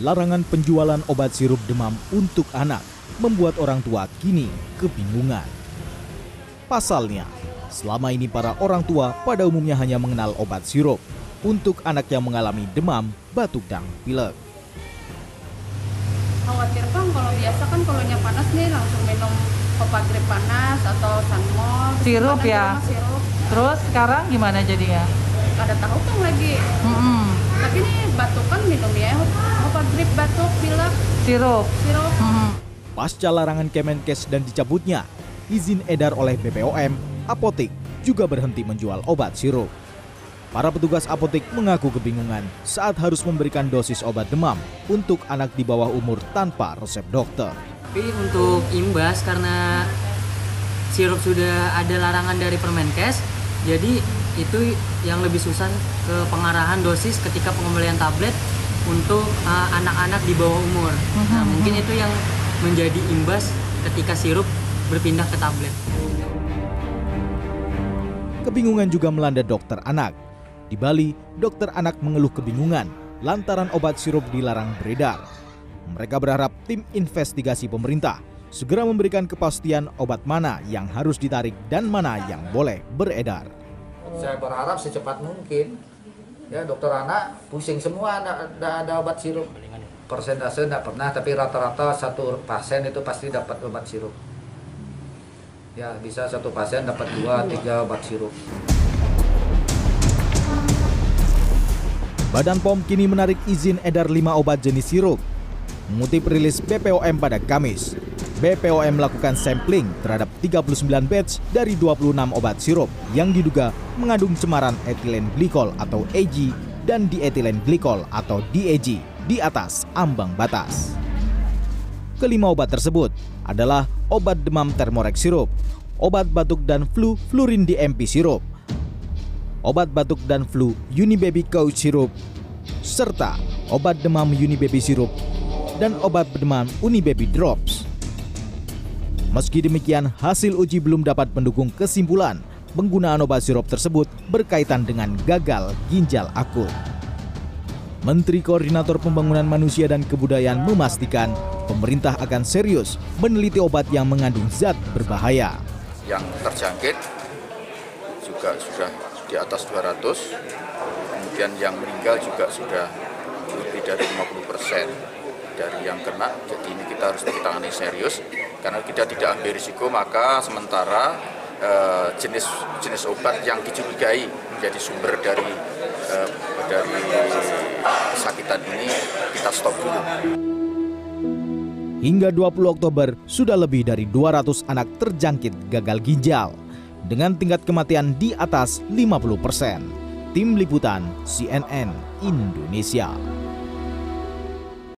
larangan penjualan obat sirup demam untuk anak membuat orang tua kini kebingungan. Pasalnya, selama ini para orang tua pada umumnya hanya mengenal obat sirup untuk anak yang mengalami demam, batuk, dan pilek. khawatir bang kalau biasa kan kalau nya panas nih langsung minum obat grip panas atau sanmol Sirup ya? sirup Terus sekarang gimana jadinya? ada tahu kan lagi Mm-mm. tapi nih batuk kan minum ya obat grip batuk pilek Sirup. sirup Mm-mm. Pasca larangan Kemenkes dan dicabutnya, izin edar oleh BPOM, apotek juga berhenti menjual obat sirup. Para petugas apotek mengaku kebingungan saat harus memberikan dosis obat demam untuk anak di bawah umur tanpa resep dokter. Tapi untuk imbas karena sirup sudah ada larangan dari Permenkes, jadi itu yang lebih susah ke pengarahan dosis ketika pengembalian tablet untuk uh, anak-anak di bawah umur. Nah, mungkin itu yang menjadi imbas ketika sirup berpindah ke tablet. Kebingungan juga melanda dokter anak. Di Bali, dokter anak mengeluh kebingungan lantaran obat sirup dilarang beredar. Mereka berharap tim investigasi pemerintah segera memberikan kepastian obat mana yang harus ditarik dan mana yang boleh beredar. Saya berharap secepat mungkin ya dokter anak pusing semua ada, ada, ada obat sirup. Persentase tidak pernah tapi rata-rata satu pasien itu pasti dapat obat sirup. Ya bisa satu pasien dapat dua tiga obat sirup. Badan POM kini menarik izin edar 5 obat jenis sirup. Mengutip rilis BPOM pada Kamis, BPOM melakukan sampling terhadap 39 batch dari 26 obat sirup yang diduga mengandung cemaran etilen glikol atau AG dan dietilen glikol atau DAG di atas ambang batas. Kelima obat tersebut adalah obat demam Thermorex sirup, obat batuk dan flu Flurin DMP sirup, obat batuk dan flu Unibaby Couch sirup, serta obat demam Unibaby sirup dan obat demam Unibaby Drops. Meski demikian, hasil uji belum dapat mendukung kesimpulan penggunaan obat sirup tersebut berkaitan dengan gagal ginjal akut. Menteri Koordinator Pembangunan Manusia dan Kebudayaan memastikan pemerintah akan serius meneliti obat yang mengandung zat berbahaya. yang terjangkit juga sudah di atas 200 kemudian yang meninggal juga sudah lebih dari 50 persen dari yang kena jadi ini kita harus ditangani serius karena kita tidak ambil risiko maka sementara eh, jenis jenis obat yang dicurigai menjadi sumber dari eh, dari kesakitan ini kita stop dulu. Hingga 20 Oktober, sudah lebih dari 200 anak terjangkit gagal ginjal dengan tingkat kematian di atas 50%. Tim Liputan CNN Indonesia.